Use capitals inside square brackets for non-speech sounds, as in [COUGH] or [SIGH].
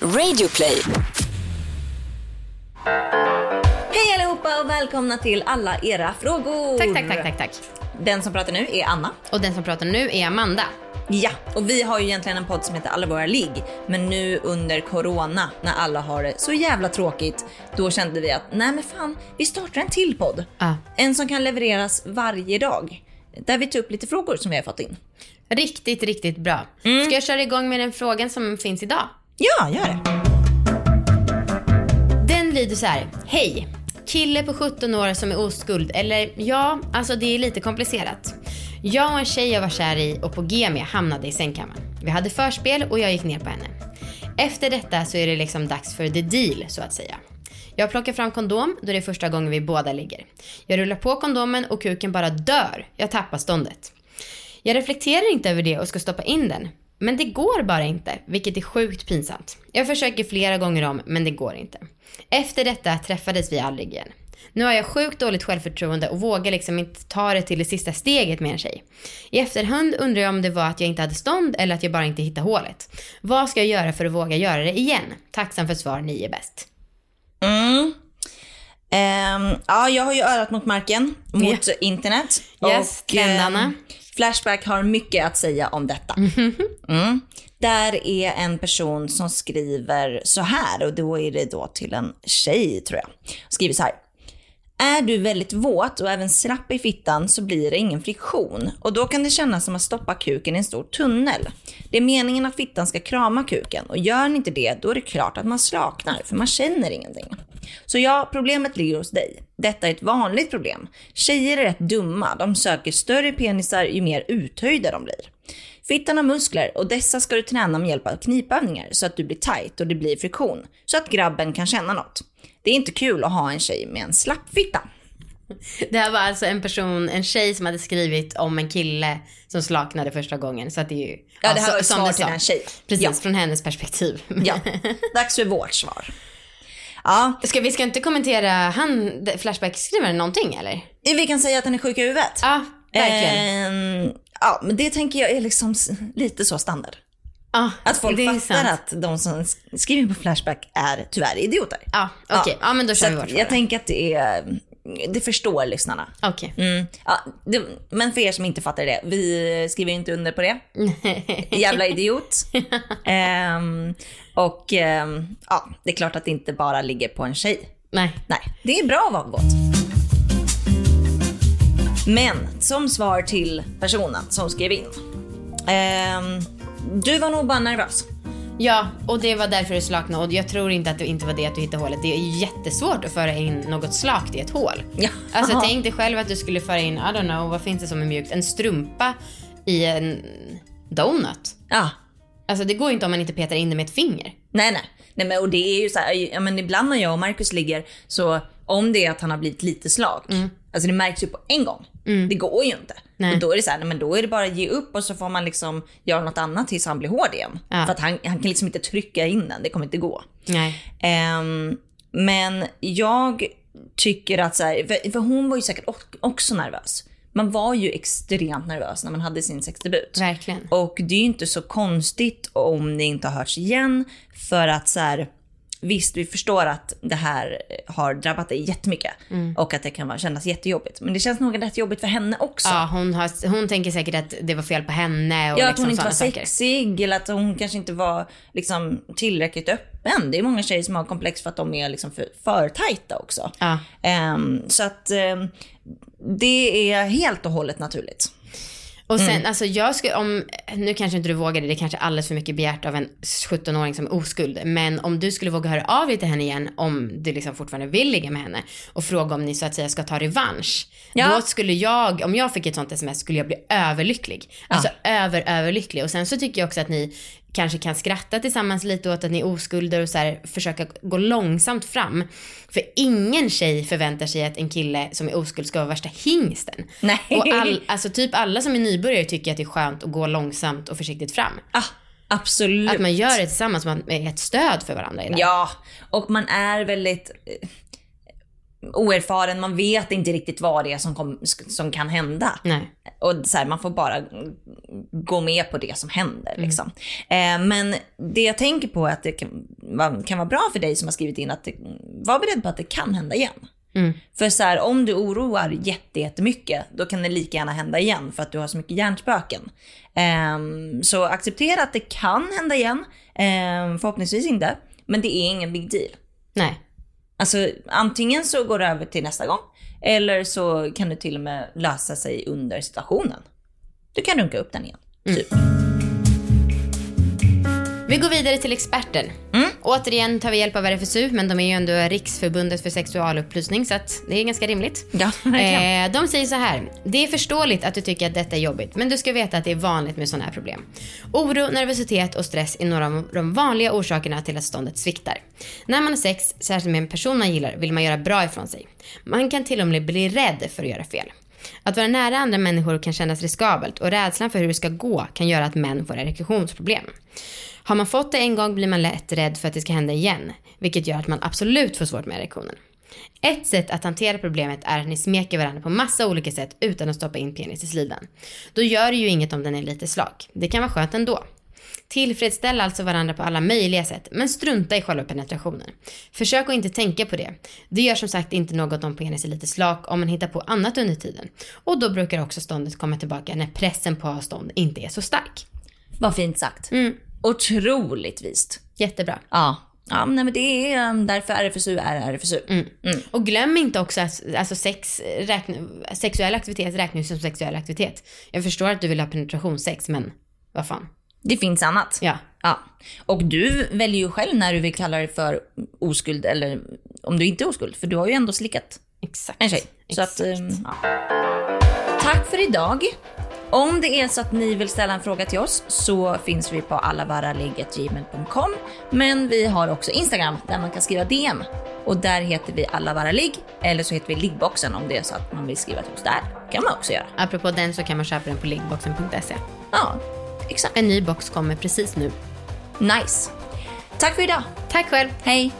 Radioplay. Hej allihopa och välkomna till alla era frågor. Tack, tack, tack, tack, tack. Den som pratar nu är Anna. Och den som pratar nu är Amanda. Ja, och vi har ju egentligen en podd som heter Alla våra ligg. Men nu under corona, när alla har det så jävla tråkigt, då kände vi att nej men fan, vi startar en till podd. Ja. En som kan levereras varje dag. Där vi tar upp lite frågor som vi har fått in. Riktigt, riktigt bra. Mm. Ska jag köra igång med den frågan som finns idag? Ja, gör det. Den lyder så här. Hej! Kille på 17 år som är oskuld. Eller ja, alltså det är lite komplicerat. Jag och en tjej jag var kär i och på G med hamnade i sängkammaren. Vi hade förspel och jag gick ner på henne. Efter detta så är det liksom dags för the deal så att säga. Jag plockar fram kondom då det är första gången vi båda ligger. Jag rullar på kondomen och kuken bara dör. Jag tappar ståndet. Jag reflekterar inte över det och ska stoppa in den. Men det går bara inte, vilket är sjukt pinsamt. Jag försöker flera gånger om, men det går inte. Efter detta träffades vi aldrig igen. Nu har jag sjukt dåligt självförtroende och vågar liksom inte ta det till det sista steget med en tjej. I efterhand undrar jag om det var att jag inte hade stånd eller att jag bara inte hittade hålet. Vad ska jag göra för att våga göra det igen? Tacksam för svar, ni är bäst. Mm. Ehm, ja, jag har ju örat mot marken, mot internet. Yes, trendarna. ehm, Flashback har mycket att säga om detta. Mm. Där är en person som skriver så här och då är det då till en tjej tror jag. Skriver så här. Är du väldigt våt och även slapp i fittan så blir det ingen friktion och då kan det kännas som att stoppa kuken i en stor tunnel. Det är meningen att fittan ska krama kuken och gör den inte det då är det klart att man slaknar för man känner ingenting. Så ja, problemet ligger hos dig. Detta är ett vanligt problem. Tjejer är rätt dumma, de söker större penisar ju mer uthöjda de blir. Fittan har muskler och dessa ska du träna med hjälp av knipövningar så att du blir tight och det blir friktion. Så att grabben kan känna något. Det är inte kul att ha en tjej med en slapp fitta. [LAUGHS] Det här var alltså en person, en tjej som hade skrivit om en kille som slaknade första gången. Så att det är ju... Ja, det här så- var ett svar till sa. en tjej. Precis, Ja. från hennes perspektiv. Ja, [LAUGHS] dags för vårt svar. Ja, Ska vi ska inte kommentera han, Flashback-skrivaren någonting eller? vi kan säga att han är sjuk i huvudet. Ja, verkligen. Ehm, ja, men det tänker jag är liksom lite så standard. Ja, Att folk fattar sant. att de som sk- skriver på Flashback är tyvärr idioter. Ja, okej. Ja, men då kör vi svar. Jag tänker att det är, det förstår lyssnarna. Okej. Mm. Ja, det, men för er som inte fattar det, vi skriver inte under på det. [LAUGHS] Jävla idiot. [LAUGHS] Ehm, och ehm, ja, det är klart att det inte bara ligger på en tjej. Nej. Nej, det är bra att vara våt. Men som svar till personen som skrev in. Ehm, du var nog bara nervös. Ja, och det var därför du slaknade. Och jag tror inte att det inte var det att du hittade hålet. Det är jättesvårt att föra in något slakt i ett hål. Ja. Alltså tänk dig själv att du skulle föra in, I don't know, vad finns det som är mjukt? En strumpa i en donut. Ja, Alltså det går ju inte om man inte petar in det med ett finger. nej nej. nej men, och det är ju så här, ja, men ibland när jag och Marcus ligger så om det är att han har blivit lite slak, alltså det märks ju på en gång. Det går ju inte. Nej. Och då är det så här, nej, men då är det bara att ge upp och så får man liksom göra något annat tills han blir hård igen. Ja. För att han, han kan liksom inte trycka in den, det kommer inte gå. Ehm, men jag tycker att så här, för, för hon var ju säkert ock- också nervös. Man var ju extremt nervös när man hade sin sexdebut. Verkligen. Och det är ju inte så konstigt om det inte har hörts igen. För att så här, visst vi förstår att det här har drabbat dig jättemycket. Och att det kan kännas jättejobbigt. Men det känns nog rätt jobbigt för henne också. Ja, hon, har, hon tänker säkert att det var fel på henne och Ja, att liksom hon inte var saker. sexig eller att hon kanske inte var liksom, tillräckligt öppen. Det är många tjejer som har komplex för att de är liksom för, för tajta också. Ja. Ehm, så att ehm, det är helt och hållet naturligt. Och sen, Mm. alltså jag skulle, om, nu kanske inte du vågar det, det är kanske alldeles för mycket begärt av en 17-åring som är oskuld. Men om du skulle våga höra av dig till henne igen, om du liksom fortfarande vill ligga med henne och fråga om ni så att säga ska ta revansch. Ja. Då skulle jag, om jag fick ett sånt sms skulle jag bli överlycklig. Alltså över, överlycklig. Och sen så tycker jag också att ni kanske kan skratta tillsammans lite åt att ni är oskulder och så här, försöka gå långsamt fram. För ingen tjej förväntar sig att en kille som är oskuld ska vara värsta hingsten. Nej. Och all, alltså typ alla som är nybörjare tycker att det är skönt att gå långsamt och försiktigt fram. Ah, absolut. Att man gör det tillsammans, man är ett stöd för varandra i det. Ja, och man är väldigt oerfaren. Man vet inte riktigt vad det är som, kom, som kan hända. Nej. Och så här, man får bara gå med på det som händer. Mm. Liksom. Eh, men det jag tänker på är att det kan, kan vara bra för dig som har skrivit in att det, var beredd på att det kan hända igen. För så här, om du oroar jätte- jättemycket, då kan det lika gärna hända igen för att du har så mycket hjärnspöken. Ehm, så acceptera att det kan hända igen, Ehm, förhoppningsvis inte, men det är ingen big deal. Nej. Alltså antingen så går det över till nästa gång, eller så kan det till och med lösa sig under situationen. Du kan runka upp den igen. Typ. Mm. Vi går vidare till experten. Återigen tar vi hjälp av RFSU, men de är ju ändå Riksförbundet för sexualupplysning, så att det är ganska rimligt. Ja. Eh, de säger så här. Det är förståeligt att du tycker att detta är jobbigt, men du ska veta att det är vanligt med sådana här problem. Oro, nervositet och stress är några av de vanliga orsakerna till att ståndet sviktar. När man har sex, särskilt med en person man gillar, vill man göra bra ifrån sig. Man kan till och med bli rädd för att göra fel. Att vara nära andra människor kan kännas riskabelt och rädslan för hur det ska gå kan göra att män får erektionsproblem. Har man fått det en gång blir man lätt rädd för att det ska hända igen, vilket gör att man absolut får svårt med erektionen. Ett sätt att hantera problemet är att ni smeker varandra på massa olika sätt utan att stoppa in penis i slidan. Då gör det ju inget om den är lite slak. Det kan vara skönt ändå. Tillfredsställ alltså varandra på alla möjliga sätt, men strunta i själva penetrationen. Försök att inte tänka på det. Det gör som sagt inte något om penis är lite slak om man hittar på annat under tiden. Och då brukar också ståndet komma tillbaka när pressen på att ha stånd inte är så stark. Vad fint sagt. Mm. Otroligt vist. Jättebra. Ja. Ja, nej, men det är um, därför RFSU är RFSU. Mm. Och glöm inte också att alltså sex räkna, sexuell aktivitet räknas som sexuell aktivitet. Jag förstår att du vill ha penetrationssex, men vad fan. Det finns annat. Ja. Ja. Och du väljer ju själv när du vill kalla det för oskuld eller om du inte är oskuld. För du har ju ändå slickat Exakt. en tjej. Så att, Exakt. um, ja. Tack för idag. Om det är så att ni vill ställa en fråga till oss så finns vi på allavaraligg.gmail.com. Men vi har också Instagram där man kan skriva DM. Och där heter vi allavaraligg eller så heter vi liggboxen om det är så att man vill skriva till oss där. kan man också göra. Apropå den så kan man köpa den på liggboxen.se. Ja, exakt. En ny box kommer precis nu. Nice. Tack för idag. Tack själv. Hej.